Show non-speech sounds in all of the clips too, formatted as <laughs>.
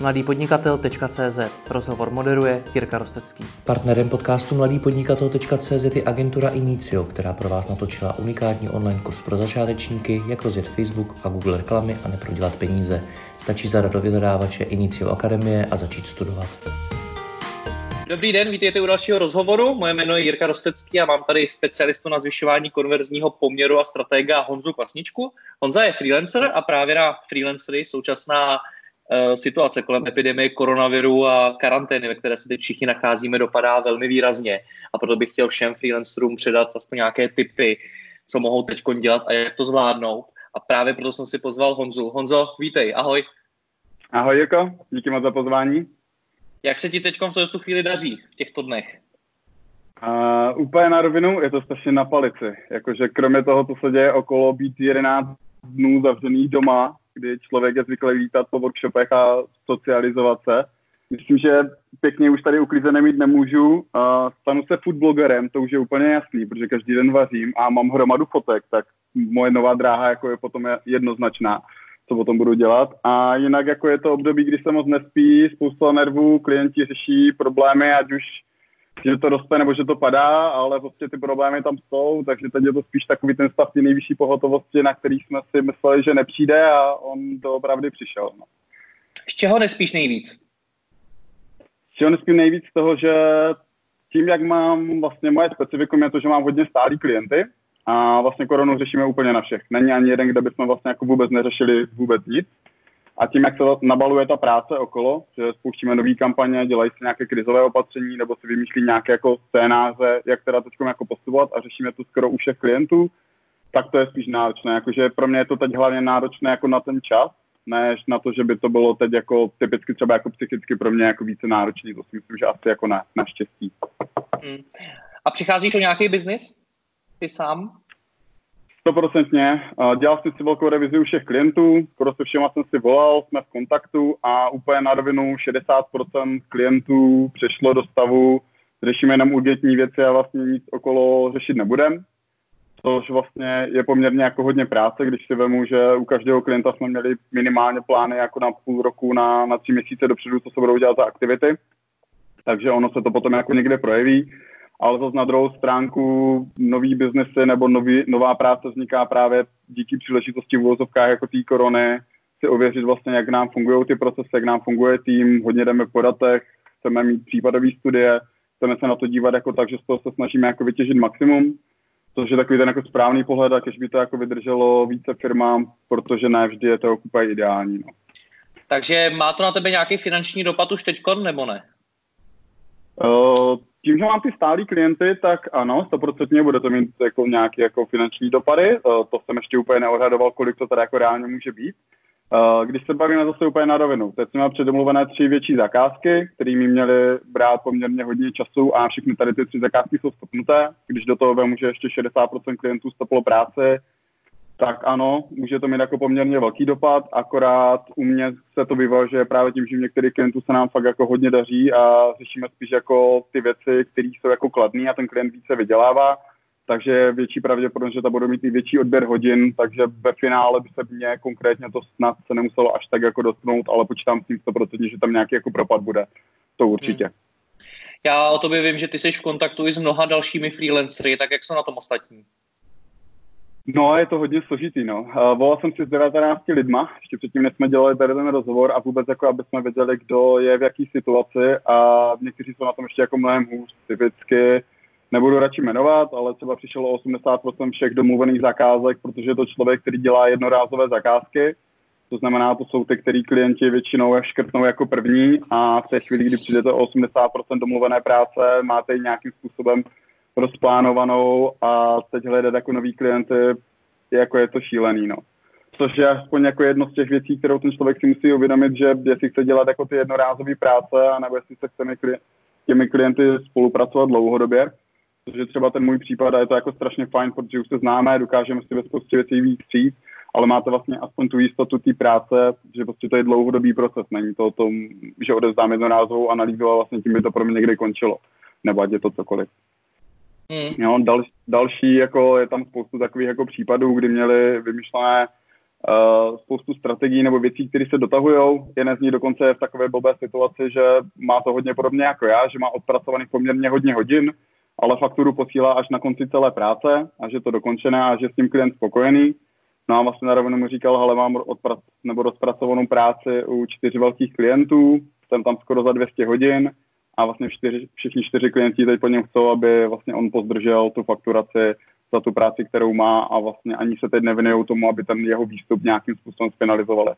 mladýpodnikatel.cz Rozhovor moderuje Jirka Rostecký. Partnerem podcastu mladýpodnikatel.cz je agentura Inicio, která pro vás natočila unikátní online kurz pro začátečníky, jak rozjet Facebook a Google reklamy a neprodělat peníze. Stačí zadat do vyhledávače Inicio Akademie a začít studovat. Dobrý den, vítejte u dalšího rozhovoru. Moje jméno je Jirka Rostecký a mám tady specialistu na zvyšování konverzního poměru a stratega Honzu Kvasničku. Honza je freelancer a právě na freelancery současná situace kolem epidemie koronaviru a karantény, ve které se teď všichni nacházíme, dopadá velmi výrazně. A proto bych chtěl všem freelancerům předat aspoň nějaké tipy, co mohou teď dělat a jak to zvládnout. A právě proto jsem si pozval Honzu. Honzo, vítej, ahoj. Ahoj Jirko, díky moc za pozvání. Jak se ti teď v této chvíli daří v těchto dnech? Uh, úplně na rovinu je to strašně na palici. Jakože kromě toho, co se děje okolo být 11 dnů zavřený doma, kdy člověk je zvyklý lítat po workshopech a socializovat se, myslím, že pěkně už tady uklizené mít nemůžu. Uh, stanu se food blogerem, to už je úplně jasný, protože každý den vařím a mám hromadu fotek, tak moje nová dráha jako je potom jednoznačná co potom budu dělat. A jinak jako je to období, kdy se moc nespí, spousta nervů, klienti řeší problémy, ať už že to roste nebo že to padá, ale prostě ty problémy tam jsou, takže teď je to spíš takový ten stav té nejvyšší pohotovosti, na který jsme si mysleli, že nepřijde a on to opravdu přišel. No. Z čeho nespíš nejvíc? Z čeho nespím nejvíc z toho, že tím, jak mám vlastně moje specifikum je to, že mám hodně stálý klienty, a vlastně koronu řešíme úplně na všech. Není ani jeden, kde bychom vlastně jako vůbec neřešili vůbec nic. A tím, jak se nabaluje ta práce okolo, že spouštíme nové kampaně, dělají si nějaké krizové opatření nebo si vymýšlí nějaké jako scénáře, jak teda teď jako postupovat a řešíme to skoro u všech klientů, tak to je spíš náročné. Jakože pro mě je to teď hlavně náročné jako na ten čas, než na to, že by to bylo teď jako typicky třeba jako psychicky pro mě jako více náročný. To si myslím, že asi jako na, naštěstí. Hmm. A přicházíš o nějaký biznis? ty sám? Stoprocentně. Dělal jsem si velkou revizi u všech klientů, se všema jsem si volal, jsme v kontaktu a úplně na rovinu 60% klientů přešlo do stavu, řešíme jenom urgentní věci a vlastně nic okolo řešit nebudem. Což vlastně je poměrně jako hodně práce, když si vemu, že u každého klienta jsme měli minimálně plány jako na půl roku, na, na tři měsíce dopředu, co se budou dělat za aktivity. Takže ono se to potom jako někde projeví ale zase na druhou stránku nový biznesy nebo nový, nová práce vzniká právě díky příležitosti v uvozovkách jako té korony, si ověřit vlastně, jak nám fungují ty procesy, jak nám funguje tým, hodně jdeme po datech, chceme mít případové studie, chceme se na to dívat jako tak, že z toho se snažíme jako vytěžit maximum, což je takový ten jako správný pohled a když by to jako vydrželo více firmám, protože ne vždy je to úplně ideální. No. Takže má to na tebe nějaký finanční dopad už teď, nebo ne? Uh, tím, že mám ty stálí klienty, tak ano, stoprocentně bude to mít jako nějaké jako finanční dopady. Uh, to jsem ještě úplně neohradoval, kolik to teda jako reálně může být. Uh, když se bavíme zase úplně na rovinu, teď jsme předomluvené tři větší zakázky, které mi měly brát poměrně hodně času a všechny tady ty tři zakázky jsou stopnuté. Když do toho vemu, že ještě 60% klientů stoplo práci, tak ano, může to mít jako poměrně velký dopad, akorát u mě se to vyvažuje právě tím, že některých klientů se nám fakt jako hodně daří a řešíme spíš jako ty věci, které jsou jako kladné a ten klient více vydělává, takže větší pravděpodobnost, že to bude mít i větší odběr hodin, takže ve finále by se mě konkrétně to snad se nemuselo až tak jako dotknout, ale počítám s tím 100%, že tam nějaký jako propad bude. To určitě. Hmm. Já o tobě vím, že ty jsi v kontaktu i s mnoha dalšími freelancery, tak jak jsou na tom ostatní? No, je to hodně složitý, no. Uh, volal jsem si s 19 lidma, ještě předtím, než jsme dělali tady ten rozhovor a vůbec jako, aby jsme věděli, kdo je v jaký situaci a někteří jsou na tom ještě jako mnohem hůř. Typicky nebudu radši jmenovat, ale třeba přišlo 80% všech domluvených zakázek, protože je to člověk, který dělá jednorázové zakázky, to znamená, to jsou ty, který klienti většinou škrtnou jako první a v té chvíli, kdy přijdete o 80% domluvené práce, máte ji nějakým způsobem rozplánovanou a teď hledat jako nový klienty, jako je to šílený, no. Což je aspoň jako jedno z těch věcí, kterou ten člověk si musí uvědomit, že jestli chce dělat jako ty jednorázové práce, anebo jestli se chce těmi klienty spolupracovat dlouhodobě, protože třeba ten můj případ a je to jako strašně fajn, protože už se známe, dokážeme si ve spoustě věcí víc přijít, ale máte vlastně aspoň tu jistotu té práce, že prostě to je dlouhodobý proces, není to o tom, že odevzdám jednorázovou analýzu a vlastně tím by to pro mě někdy končilo, nebo ať je to cokoliv. Mm. Jo, dal, další, jako je tam spoustu takových jako případů, kdy měli vymyšlené uh, spoustu strategií nebo věcí, které se dotahují. Jeden z nich dokonce je v takové blbé situaci, že má to hodně podobně jako já, že má odpracovaných poměrně hodně hodin, ale fakturu posílá až na konci celé práce a že to dokončené a že s tím klient spokojený. No a vlastně na rovinu mu říkal, ale mám odprac, nebo rozpracovanou práci u čtyř velkých klientů, jsem tam skoro za 200 hodin a vlastně čtyři, všichni čtyři klienti teď po něm chcou, aby vlastně on pozdržel tu fakturaci za tu práci, kterou má a vlastně ani se teď nevinujou tomu, aby ten jeho výstup nějakým způsobem spenalizovali.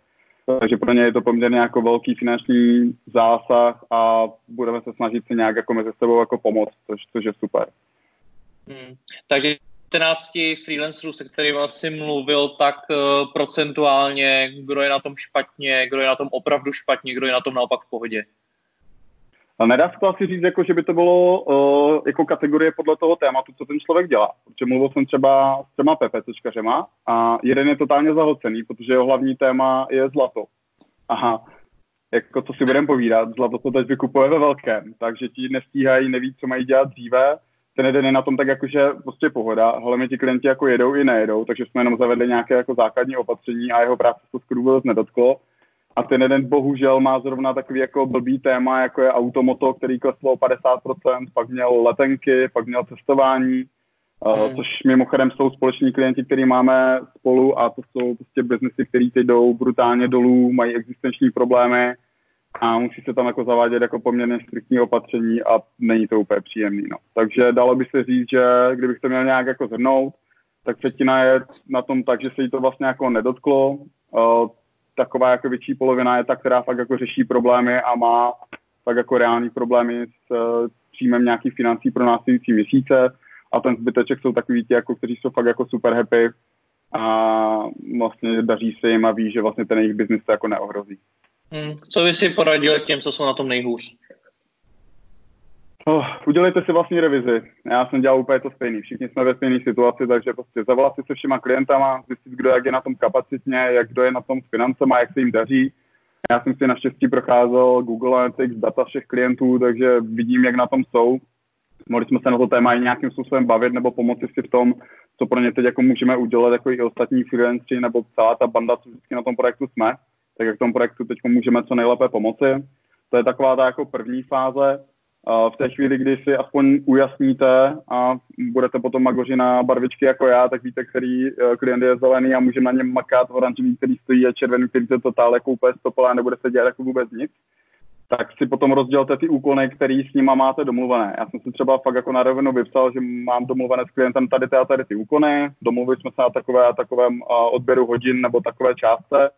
Takže pro ně je to poměrně jako velký finanční zásah a budeme se snažit si nějak jako mezi sebou jako pomoct, což, což je super. Hmm. Takže 14 freelancerů, se kterými asi mluvil, tak uh, procentuálně, kdo je na tom špatně, kdo je na tom opravdu špatně, kdo je na tom naopak v pohodě? Nedá se to asi říct, jako, že by to bylo uh, jako kategorie podle toho tématu, co ten člověk dělá. Protože mluvil jsem třeba s těma PPCčkařema a jeden je totálně zahocený, protože jeho hlavní téma je zlato. Aha, jako co si budeme povídat, zlato to teď vykupuje ve velkém, takže ti nestíhají, neví, co mají dělat dříve, ten jeden je na tom tak jakože prostě pohoda, hlavně ti klienti jako jedou i nejedou, takže jsme jenom zavedli nějaké jako základní opatření a jeho práce to skoro vůbec nedotklo. A ten jeden bohužel má zrovna takový jako blbý téma, jako je automoto, který kleslo o 50%, pak měl letenky, pak měl cestování, mm. což mimochodem jsou společní klienti, který máme spolu a to jsou prostě biznesy, které teď jdou brutálně dolů, mají existenční problémy a musí se tam jako zavádět jako poměrně striktní opatření a není to úplně příjemný. No. Takže dalo by se říct, že kdybych to měl nějak jako zhrnout, tak třetina je na tom tak, že se jí to vlastně jako nedotklo. Taková jako větší polovina je ta, která fakt jako řeší problémy a má fakt jako reální problémy s uh, příjmem nějakých financí pro následující měsíce a ten zbyteček jsou takový ti, jako, kteří jsou fakt jako super happy a vlastně daří se jim a ví, že vlastně ten jejich biznis to jako neohrozí. Hmm. Co by si poradil těm, co jsou na tom nejhůř? Oh, udělejte si vlastní revizi. Já jsem dělal úplně to stejný. Všichni jsme ve stejné situaci, takže prostě zavolat si se všema klientama, zjistit, kdo jak je na tom kapacitně, jak kdo je na tom s financema, jak se jim daří. Já jsem si naštěstí procházel Google Analytics, data všech klientů, takže vidím, jak na tom jsou. Mohli jsme se na to téma i nějakým způsobem bavit nebo pomoci si v tom, co pro ně teď jako můžeme udělat, jako i ostatní freelanceri nebo celá ta banda, co vždycky na tom projektu jsme tak jak tomu projektu teď můžeme co nejlépe pomoci. To je taková ta jako první fáze. V té chvíli, kdy si aspoň ujasníte a budete potom magoři na barvičky jako já, tak víte, který e, klient je zelený a můžeme na něm makat oranžový, který stojí a červený, který to totál jako úplně stopala a nebude se dělat jako vůbec nic. Tak si potom rozdělte ty úkony, který s nima máte domluvené. Já jsem si třeba fakt jako na rovinu vypsal, že mám domluvené s klientem tady ty a tady ty úkony, domluvili jsme se na takové a takovém odběru hodin nebo takové částce,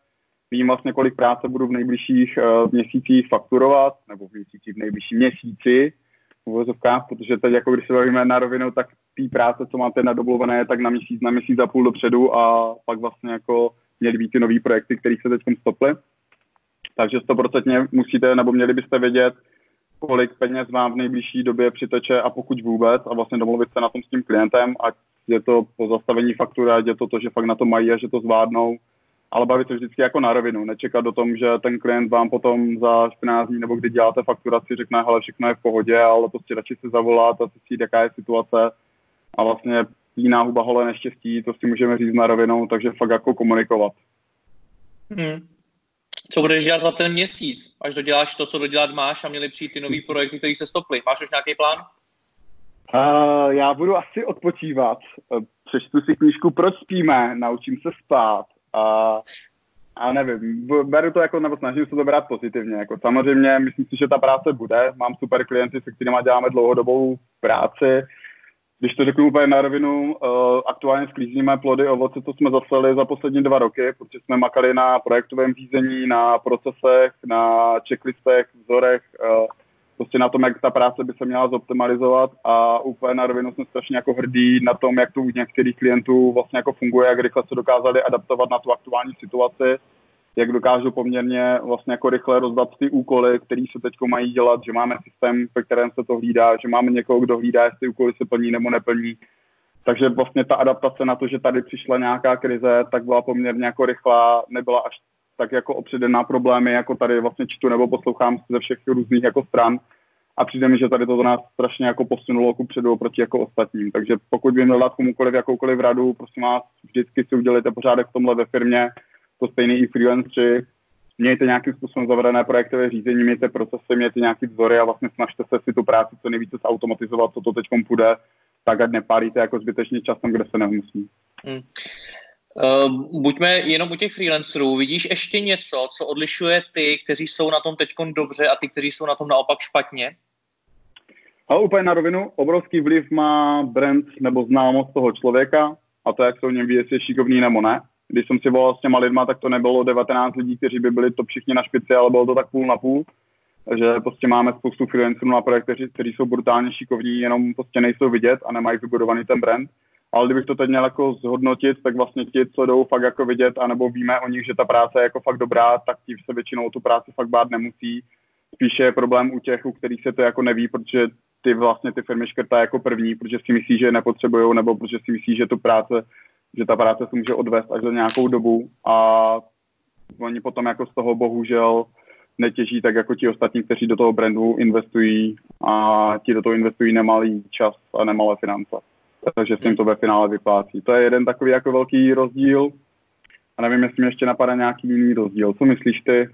vím vlastně, kolik práce budu v nejbližších uh, měsících fakturovat, nebo v měsících v nejbližším měsíci, uvozovkách, protože teď, jako když se bavíme na rovinu, tak té práce, co máte nadobluvené, tak na měsíc, na měsíc a půl dopředu a pak vlastně jako měly být ty nové projekty, které se teď stoply. Takže stoprocentně musíte, nebo měli byste vědět, kolik peněz vám v nejbližší době přiteče a pokud vůbec a vlastně domluvit se na tom s tím klientem, ať je to po zastavení faktury, ať je to to, že fakt na to mají a že to zvládnou, ale bavit se vždycky jako na rovinu, nečekat do tom, že ten klient vám potom za 14 dní nebo kdy děláte fakturaci, řekne, hele, všechno je v pohodě, ale prostě radši se zavolat a zjistit, jaká je situace a vlastně jiná huba hole neštěstí, to si můžeme říct na rovinu, takže fakt jako komunikovat. Hmm. Co budeš dělat za ten měsíc, až doděláš to, co dodělat máš a měli přijít ty nový projekty, které se stoply? Máš už nějaký plán? Uh, já budu asi odpočívat. Přečtu si knížku Proč spíme, naučím se spát a, a nevím, beru to jako, nebo snažím se to brát pozitivně. Jako samozřejmě myslím si, že ta práce bude. Mám super klienty, se kterými děláme dlouhodobou práci. Když to řeknu úplně na rovinu, uh, aktuálně sklízíme plody ovoce, co jsme zaseli za poslední dva roky, protože jsme makali na projektovém řízení, na procesech, na checklistech, vzorech, uh, prostě na tom, jak ta práce by se měla zoptimalizovat a úplně na rovinu jsem strašně jako hrdý na tom, jak to u některých klientů vlastně jako funguje, jak rychle se dokázali adaptovat na tu aktuální situaci, jak dokážu poměrně vlastně jako rychle rozdat ty úkoly, které se teď mají dělat, že máme systém, ve kterém se to hlídá, že máme někoho, kdo hlídá, jestli úkoly se plní nebo neplní. Takže vlastně ta adaptace na to, že tady přišla nějaká krize, tak byla poměrně jako rychlá, nebyla až tak jako opředená problémy, jako tady vlastně čtu nebo poslouchám ze všech různých jako stran. A přijde mi, že tady to nás strašně jako posunulo ku předu oproti jako ostatním. Takže pokud by měl dát komukoliv jakoukoliv radu, prosím vás, vždycky si udělejte pořádek v tomhle ve firmě, to stejný i freelanceri, mějte nějakým způsobem zavedené projektové řízení, mějte procesy, mějte nějaký vzory a vlastně snažte se si tu práci co nejvíce zautomatizovat, co to teď půjde, tak ať nepálíte jako zbytečně časem, kde se nemusí. Hmm. Uh, buďme jenom u těch freelancerů. Vidíš ještě něco, co odlišuje ty, kteří jsou na tom teď dobře a ty, kteří jsou na tom naopak špatně? Ale úplně na rovinu, obrovský vliv má brand nebo známost toho člověka a to, jak se o něm ví, jestli je šikovný nebo ne. Když jsem si volal s těma lidma, tak to nebylo 19 lidí, kteří by byli to všichni na špici, ale bylo to tak půl na půl. Takže prostě máme spoustu freelancerů na projektech, kteří, kteří jsou brutálně šikovní, jenom prostě nejsou vidět a nemají vybudovaný ten brand. Ale kdybych to teď měl jako zhodnotit, tak vlastně ti, co jdou fakt jako vidět, anebo víme o nich, že ta práce je jako fakt dobrá, tak ti se většinou tu práci fakt bát nemusí. Spíše je problém u těch, u kterých se to jako neví, protože ty vlastně ty firmy škrtá jako první, protože si myslí, že je nepotřebují, nebo protože si myslí, že tu práce, že ta práce se může odvést až za nějakou dobu a oni potom jako z toho bohužel netěží tak jako ti ostatní, kteří do toho brandu investují a ti do toho investují nemalý čas a nemalé finance. Takže se jim to ve finále vyplácí. To je jeden takový jako velký rozdíl. A nevím, jestli mi ještě napadá nějaký jiný rozdíl. Co myslíš ty?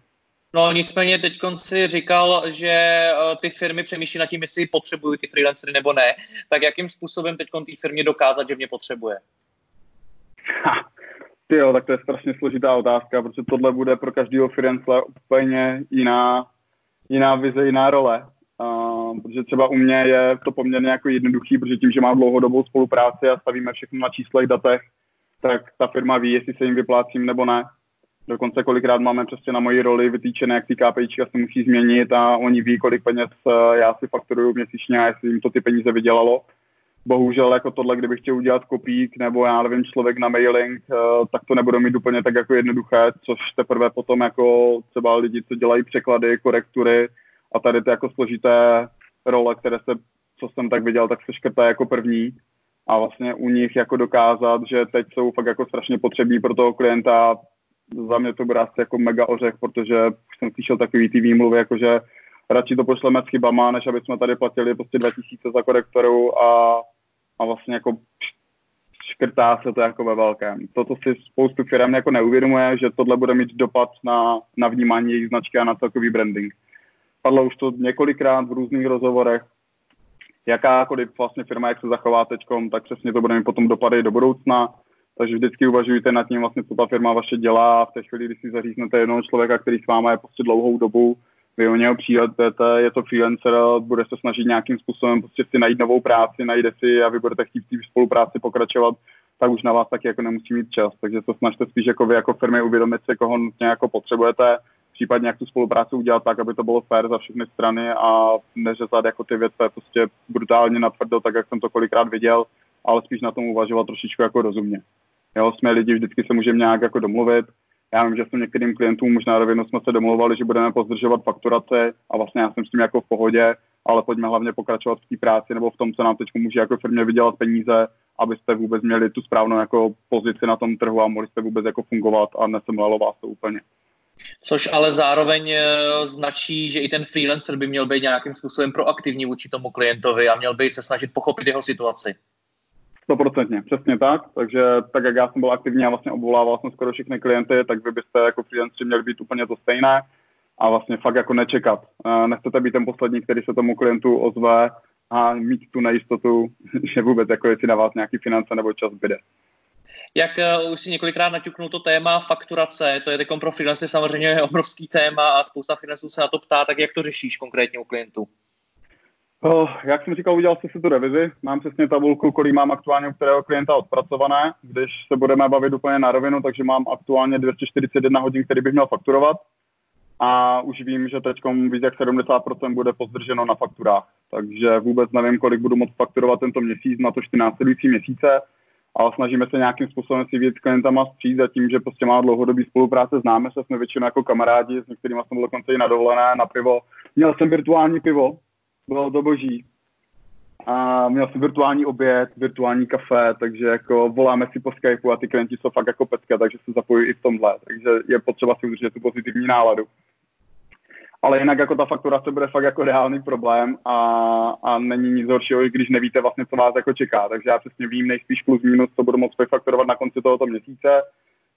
No nicméně teď si říkal, že eh, ty firmy přemýšlí nad tím, jestli potřebují ty freelancery nebo ne. Tak jakým způsobem teď té firmě dokázat, že mě potřebuje? Ha, ty jo, tak to je strašně složitá otázka, protože tohle bude pro každého freelancera úplně jiná, jiná vize, jiná role. Uh, protože třeba u mě je to poměrně jako jednoduchý, protože tím, že mám dlouhodobou spolupráci a stavíme všechno na číslech, datech, tak ta firma ví, jestli se jim vyplácím nebo ne. Dokonce kolikrát máme přesně na moji roli vytýčené, jak ty KPIčka se musí změnit a oni ví, kolik peněz eh, já si fakturuju měsíčně a jestli jim to ty peníze vydělalo. Bohužel jako tohle, kdybych chtěl udělat kopík nebo já nevím, člověk na mailing, eh, tak to nebudu mít úplně tak jako jednoduché, což teprve potom jako třeba lidi, co dělají překlady, korektury a tady ty jako složité role, které se, co jsem tak viděl, tak se škrtá jako první a vlastně u nich jako dokázat, že teď jsou fakt jako strašně potřební pro toho klienta za mě to bude asi jako mega ořech, protože už jsem slyšel takový ty výmluvy, jako že radši to pošleme s chybama, než aby jsme tady platili prostě 2000 za korektoru a, a vlastně jako škrtá se to jako ve velkém. Toto si spoustu firm jako neuvědomuje, že tohle bude mít dopad na, na vnímání jejich značky a na celkový branding. Padlo už to několikrát v různých rozhovorech, jakákoliv vlastně firma, jak se zachová teď, tak přesně to bude mít potom dopady do budoucna. Takže vždycky uvažujte nad tím, vlastně, co ta firma vaše dělá. V té chvíli, kdy si zaříznete jednoho člověka, který s váma je prostě dlouhou dobu, vy o něho přijdete, je to freelancer, bude se snažit nějakým způsobem prostě si najít novou práci, najde si a vy budete chtít v spolupráci pokračovat, tak už na vás taky jako nemusí mít čas. Takže se snažte spíš jako vy jako firmy uvědomit si, koho nutně jako potřebujete, případně jak tu spolupráci udělat tak, aby to bylo fair za všechny strany a neřezat jako ty věci prostě brutálně natvrdo, tak jak jsem to kolikrát viděl, ale spíš na tom uvažovat trošičku jako rozumně. Jo, jsme lidi, vždycky se můžeme nějak jako domluvit. Já vím, že jsem některým klientům možná rovinu jsme se domluvali, že budeme pozdržovat fakturace a vlastně já jsem s tím jako v pohodě, ale pojďme hlavně pokračovat v té práci nebo v tom, co nám teď může jako firmě vydělat peníze, abyste vůbec měli tu správnou jako pozici na tom trhu a mohli jste vůbec jako fungovat a nesemlelo vás to úplně. Což ale zároveň eh, značí, že i ten freelancer by měl být nějakým způsobem proaktivní vůči tomu klientovi a měl by se snažit pochopit jeho situaci. Stoprocentně, přesně tak. Takže tak, jak já jsem byl aktivní a vlastně obvolával jsem skoro všechny klienty, tak vy byste jako freelanceri měli být úplně to stejné a vlastně fakt jako nečekat. Nechcete být ten poslední, který se tomu klientu ozve a mít tu nejistotu, <laughs> že vůbec jako jestli na vás nějaký finance nebo čas byde. Jak uh, už si několikrát naťuknul to téma fakturace, to je teď pro freelancery samozřejmě <laughs> obrovský téma a spousta freelanců se na to ptá, tak jak to řešíš konkrétně u klientů? Oh, jak jsem říkal, udělal jsem si tu revizi. Mám přesně tabulku, kolik mám aktuálně u kterého klienta odpracované. Když se budeme bavit úplně na rovinu, takže mám aktuálně 241 hodin, který bych měl fakturovat. A už vím, že teď víc jak 70% bude pozdrženo na fakturách. Takže vůbec nevím, kolik budu moct fakturovat tento měsíc na to 14 měsíce. Ale snažíme se nějakým způsobem si vědět klientama stříct a tím, že prostě má dlouhodobý spolupráce, známe se, jsme většinou jako kamarádi, s některými jsem dokonce i na dovolené, na pivo. Měl jsem virtuální pivo, bylo to boží. A měl jsem virtuální oběd, virtuální kafe, takže jako voláme si po Skypeu a ty klienti jsou fakt jako pecka, takže se zapojují i v tomhle. Takže je potřeba si udržet tu pozitivní náladu. Ale jinak jako ta fakturace bude fakt jako reálný problém a, a není nic horšího, když nevíte vlastně, co vás jako čeká. Takže já přesně vím nejspíš plus minus, co budu moct fakturovat na konci tohoto měsíce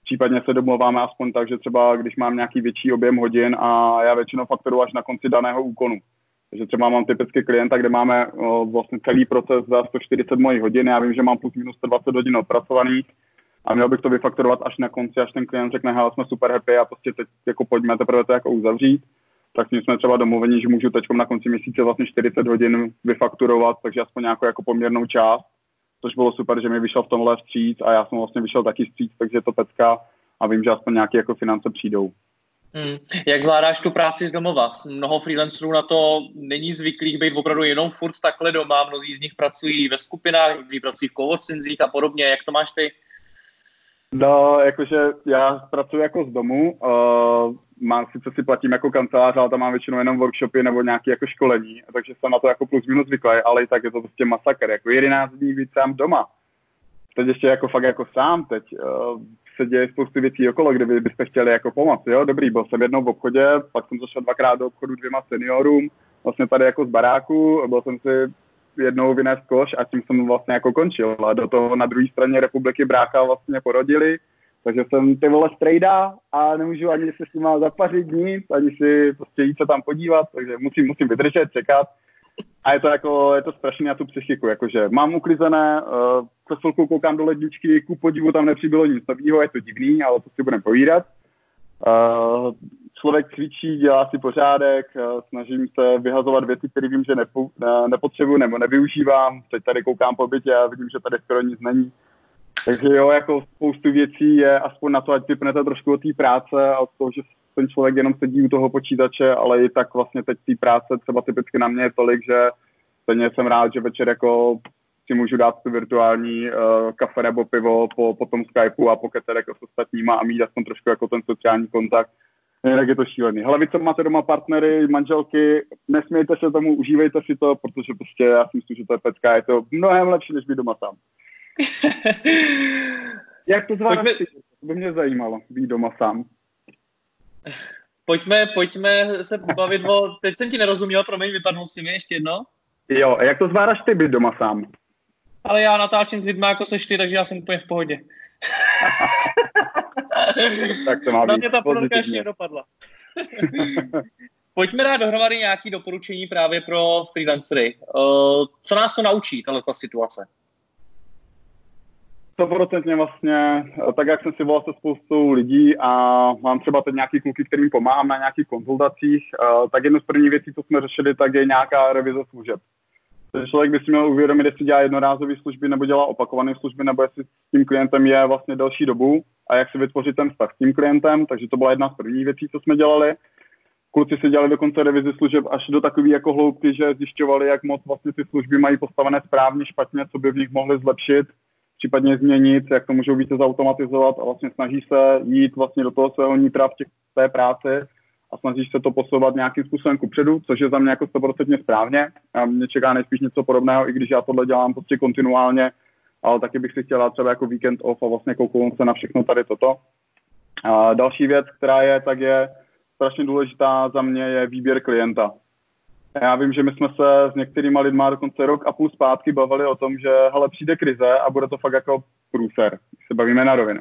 Případně se domluváme aspoň tak, že třeba když mám nějaký větší objem hodin a já většinou faktoru až na konci daného úkonu. Takže třeba mám typicky klienta, kde máme o, vlastně celý proces za 140 mojich hodin, já vím, že mám plus minus 120 hodin odpracovaných a měl bych to vyfaktorovat až na konci, až ten klient řekne, hele, jsme super happy a prostě teď jako pojďme teprve to jako uzavřít. Tak s ním jsme třeba domluveni, že můžu teď na konci měsíce vlastně 40 hodin vyfakturovat, takže aspoň nějakou jako poměrnou část, což bylo super, že mi vyšel v tomhle vstříc a já jsem vlastně vyšel taky vstříc, takže to pecka a vím, že aspoň nějaké jako finance přijdou. Hmm. Jak zvládáš tu práci z domova? Mnoho freelancerů na to není zvyklých být opravdu jenom furt takhle doma. Mnozí z nich pracují ve skupinách, mnozí pracují v coworkingzích a podobně. Jak to máš ty? No, jakože já pracuji jako z domu. Uh, mám, sice si platím jako kancelář, ale tam mám většinou jenom workshopy nebo nějaké jako školení, takže jsem na to jako plus minus zvyklý, ale i tak je to prostě masakr. Jako 11 dní víc sám doma. Teď ještě jako fakt jako sám, teď uh, se děje spoustu věcí okolo, kdyby byste chtěli jako pomoct. Jo, dobrý, byl jsem jednou v obchodě, pak jsem zašel dvakrát do obchodu dvěma seniorům, vlastně tady jako z baráku, byl jsem si jednou vynést koš a tím jsem vlastně jako končil. A do toho na druhé straně republiky brácha vlastně porodili, takže jsem ty vole strejda a nemůžu ani se s nima zapařit nic, ani si prostě jít se tam podívat, takže musím, musím vydržet, čekat. A je to jako, je to strašně na tu psychiku, jakože mám uklizené, uh, přes chvilku koukám do ledničky, ku podivu tam nepřibylo nic nového, je to divný, ale to si budeme povídat. Uh, člověk cvičí, dělá si pořádek, uh, snažím se vyhazovat věci, které vím, že nepo, nepotřebuji nebo nevyužívám. Teď tady koukám po bytě a vidím, že tady skoro nic není. Takže jo, jako spoustu věcí je aspoň na to, ať vypnete trošku od té práce a od toho, že ten člověk jenom sedí u toho počítače, ale i tak vlastně teď té práce třeba typicky na mě je tolik, že stejně jsem rád, že večer jako si můžu dát tu virtuální uh, kafe nebo pivo po, po tom Skypeu a poketer jako s ostatníma a mít aspoň trošku jako ten sociální kontakt. Jinak je to šílený. Hele, vy co máte doma partnery, manželky, nesmějte se tomu, užívejte si to, protože prostě já si myslím, že to je pecka, je to mnohem lepší, než být doma sám. <laughs> Jak to zvládáš? Pojďme... To by mě zajímalo, být doma sám. Pojďme, pojďme se pobavit o... Teď jsem ti nerozuměl, promiň, vypadnul si mi ještě jedno. Jo, a jak to zvládáš ty být doma sám? Ale já natáčím s lidmi jako seš ty, takže já jsem úplně v pohodě. <laughs> tak to má být Na mě ta porodka ještě dopadla. <laughs> Pojďme dát dohromady nějaké doporučení právě pro freelancery. Uh, co nás to naučí, tato situace? stoprocentně vlastně, tak jak jsem si volal se spoustou lidí a mám třeba teď nějaký kluky, kterým pomáhám na nějakých konzultacích, eh, tak jedno z prvních věcí, co jsme řešili, tak je nějaká revize služeb. Člověk by si měl uvědomit, jestli dělá jednorázové služby nebo dělá opakované služby, nebo jestli s tím klientem je vlastně delší dobu a jak si vytvořit ten vztah s tím klientem, takže to byla jedna z prvních věcí, co jsme dělali. Kluci si dělali dokonce revizi služeb až do takové jako hloubky, že zjišťovali, jak moc vlastně ty služby mají postavené správně, špatně, co by v nich mohli zlepšit případně změnit, jak to můžou více zautomatizovat a vlastně snaží se jít vlastně do toho svého nitra v těch, té práci a snažíš se to posouvat nějakým způsobem kupředu, což je za mě jako 100% správně. A mě čeká nejspíš něco podobného, i když já tohle dělám prostě kontinuálně, ale taky bych si chtěla třeba jako weekend off a vlastně kouknout se na všechno tady toto. A další věc, která je, tak je strašně důležitá za mě, je výběr klienta. Já vím, že my jsme se s některýma lidma dokonce rok a půl zpátky bavili o tom, že hele, přijde krize a bude to fakt jako průser, když se bavíme na rovinu.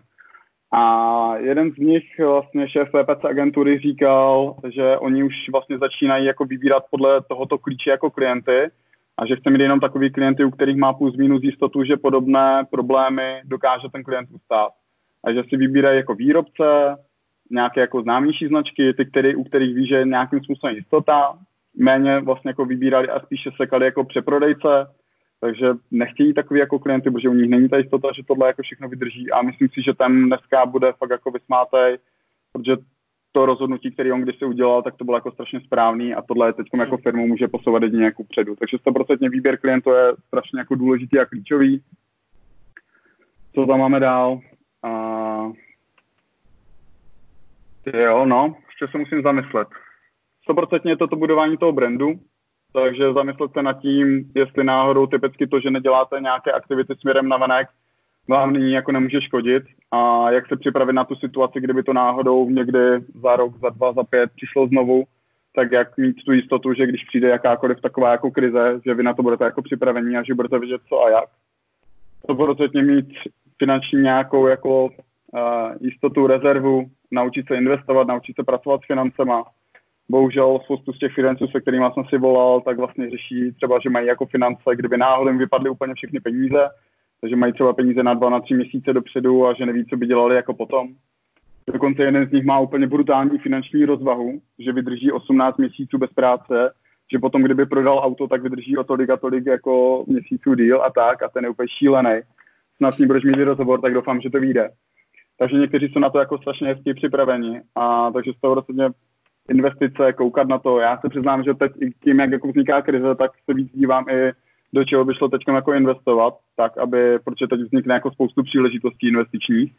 A jeden z nich, vlastně šéf VPC agentury, říkal, že oni už vlastně začínají jako vybírat podle tohoto klíče jako klienty a že chce mít jenom takový klienty, u kterých má plus minus jistotu, že podobné problémy dokáže ten klient ustát. A že si vybírají jako výrobce, nějaké jako známější značky, ty, který, u kterých ví, že je nějakým způsobem jistota, méně vlastně jako vybírali a spíše sekali jako přeprodejce, takže nechtějí takový jako klienty, protože u nich není ta jistota, že tohle jako všechno vydrží a myslím si, že ten dneska bude fakt jako vysmátej, protože to rozhodnutí, který on kdysi udělal, tak to bylo jako strašně správný a tohle teď jako firmu může posouvat jedině jako předu. Takže 100% výběr klientů je strašně jako důležitý a klíčový. Co tam máme dál? A... Jo, no, ještě se musím zamyslet. 100% je to to budování toho brandu, takže zamyslet se nad tím, jestli náhodou typicky to, že neděláte nějaké aktivity směrem na venek, vám nyní jako nemůže škodit a jak se připravit na tu situaci, kdyby to náhodou někdy za rok, za dva, za pět přišlo znovu, tak jak mít tu jistotu, že když přijde jakákoliv taková jako krize, že vy na to budete jako připravení a že budete vědět co a jak. To procentně mít finanční nějakou jako jistotu, rezervu, naučit se investovat, naučit se pracovat s financema. Bohužel spoustu z těch financů, se kterými jsem si volal, tak vlastně řeší třeba, že mají jako finance, kdyby náhodou vypadly úplně všechny peníze, takže mají třeba peníze na dva, na tři měsíce dopředu a že neví, co by dělali jako potom. Dokonce jeden z nich má úplně brutální finanční rozvahu, že vydrží 18 měsíců bez práce, že potom, kdyby prodal auto, tak vydrží o tolik a tolik jako měsíců díl a tak a ten je úplně šílený. Snad s ním budeš mít rozhovor, tak doufám, že to vyjde. Takže někteří jsou na to jako strašně hezky připraveni a takže z toho rozhodně investice, koukat na to. Já se přiznám, že teď tím, jak jako vzniká krize, tak se víc dívám i do čeho by šlo teď jako investovat, tak aby, protože teď vznikne jako spoustu příležitostí investičních,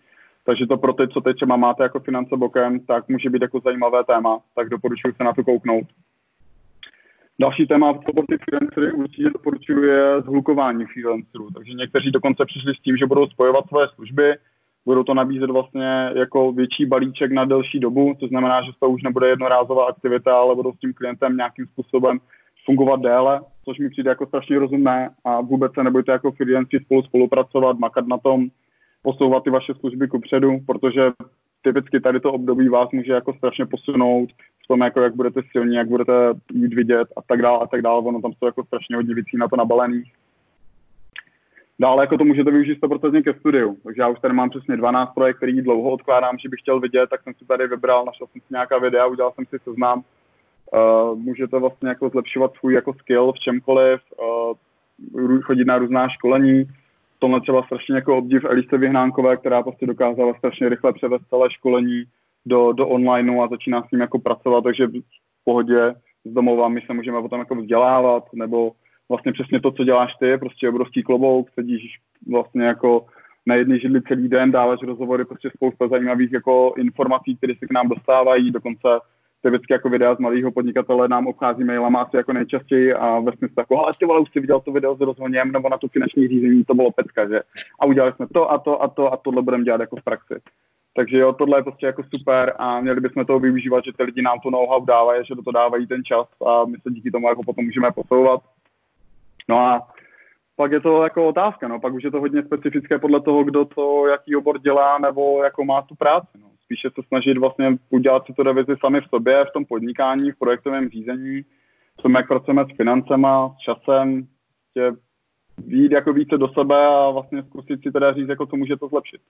takže to pro ty, co teď třeba máte jako finance bokem, tak může být jako zajímavé téma, tak doporučuji se na to kouknout. Další téma, pro ty freelancery určitě doporučuje zhlukování freelancerů. Takže někteří dokonce přišli s tím, že budou spojovat své služby, budou to nabízet vlastně jako větší balíček na delší dobu, to znamená, že to už nebude jednorázová aktivita, ale budou s tím klientem nějakým způsobem fungovat déle, což mi přijde jako strašně rozumné a vůbec se nebojte jako freelanci spolu spolupracovat, makat na tom, posouvat ty vaše služby ku předu, protože typicky tady to období vás může jako strašně posunout v tom, jako jak budete silní, jak budete jít vidět a tak dále a tak dále. Ono tam jsou jako strašně hodně věcí na to nabalený. Dále jako to můžete využít 100% ke studiu. Takže já už tady mám přesně 12 projekt, který dlouho odkládám, že bych chtěl vidět, tak jsem si tady vybral, našel jsem si nějaká videa, udělal jsem si seznam. Uh, můžete vlastně jako zlepšovat svůj jako skill v čemkoliv, uh, chodit na různá školení, tomhle třeba strašně jako obdiv Elice Vyhnánkové, která prostě dokázala strašně rychle převést celé školení do, do onlineu a začíná s ním jako pracovat, takže v pohodě z domova my se můžeme potom jako vzdělávat, nebo vlastně přesně to, co děláš ty, prostě obrovský klobouk, sedíš vlastně jako na jedné židli celý den, dáváš rozhovory, prostě spousta zajímavých jako informací, které se k nám dostávají, dokonce ty vždycky jako videa z malého podnikatele nám obchází mailama asi jako nejčastěji a ve smyslu jako, ale ty vole, už si viděl to video s rozhoněm nebo na to finanční řízení, to bylo pecka, že? A udělali jsme to a to a to a tohle budeme dělat jako v praxi. Takže jo, tohle je prostě jako super a měli bychom toho využívat, že ty lidi nám to know-how dávají, že do toho dávají ten čas a my se díky tomu jako potom můžeme posouvat. No a pak je to jako otázka, no, pak už je to hodně specifické podle toho, kdo to, jaký obor dělá nebo jako má tu práci, no spíše se snažit vlastně udělat si to revizi sami v sobě, v tom podnikání, v projektovém řízení, v tom, jak pracujeme s financema, s časem, tě jít jako více do sebe a vlastně zkusit si teda říct, jako co může to zlepšit.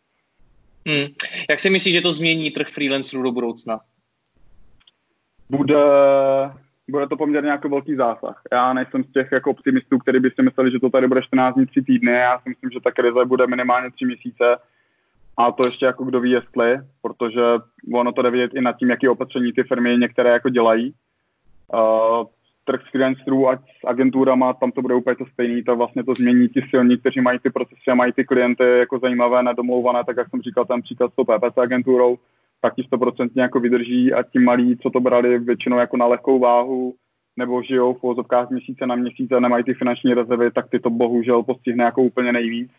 Hmm. Jak si myslíš, že to změní trh freelancerů do budoucna? Bude, bude to poměrně jako velký zásah. Já nejsem z těch jako optimistů, kteří by si mysleli, že to tady bude 14 dní, 3 týdny. Já si myslím, že ta krize bude minimálně 3 měsíce a to ještě jako kdo ví, jestli, protože ono to jde vidět i nad tím, jaký opatření ty firmy některé jako dělají. Uh, trh s freelancerů a s agenturama, tam to bude úplně to stejný, to vlastně to změní ti silní, kteří mají ty procesy a mají ty klienty jako zajímavé, nedomlouvané, tak jak jsem říkal, ten příklad s tou PPC agenturou, tak ti 100% jako vydrží a ti malí, co to brali většinou jako na lehkou váhu, nebo žijou v vozovkách měsíce na měsíce a nemají ty finanční rezervy, tak ty to bohužel postihne jako úplně nejvíc.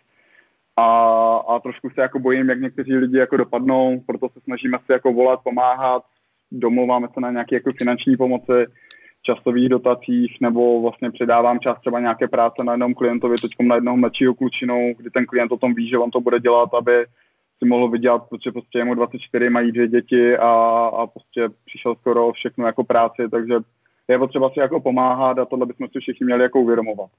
A, a trošku se jako bojím, jak někteří lidi jako dopadnou, proto se snažíme si jako volat, pomáhat, domluváme se na nějaké jako finanční pomoci, časových dotacích, nebo vlastně předávám čas třeba nějaké práce na jednom klientovi, teď na jednoho mladšího klučinou, kdy ten klient o tom ví, že on to bude dělat, aby si mohl vydělat, protože prostě je mu 24, mají dvě děti a, a prostě přišel skoro všechno jako práci, takže je potřeba si jako pomáhat a tohle bychom si všichni měli jako uvědomovat.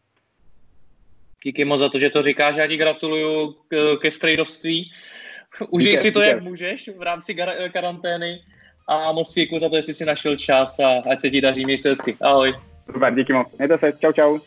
Díky moc za to, že to říkáš, já ti gratuluju ke strejdovství. <laughs> Užij si to, díky. jak můžeš v rámci gar- karantény a moc děkuji za to, jestli jsi našel čas a ať se ti daří, měj se hezky. Ahoj. Super, díky moc. Mějte se, čau čau.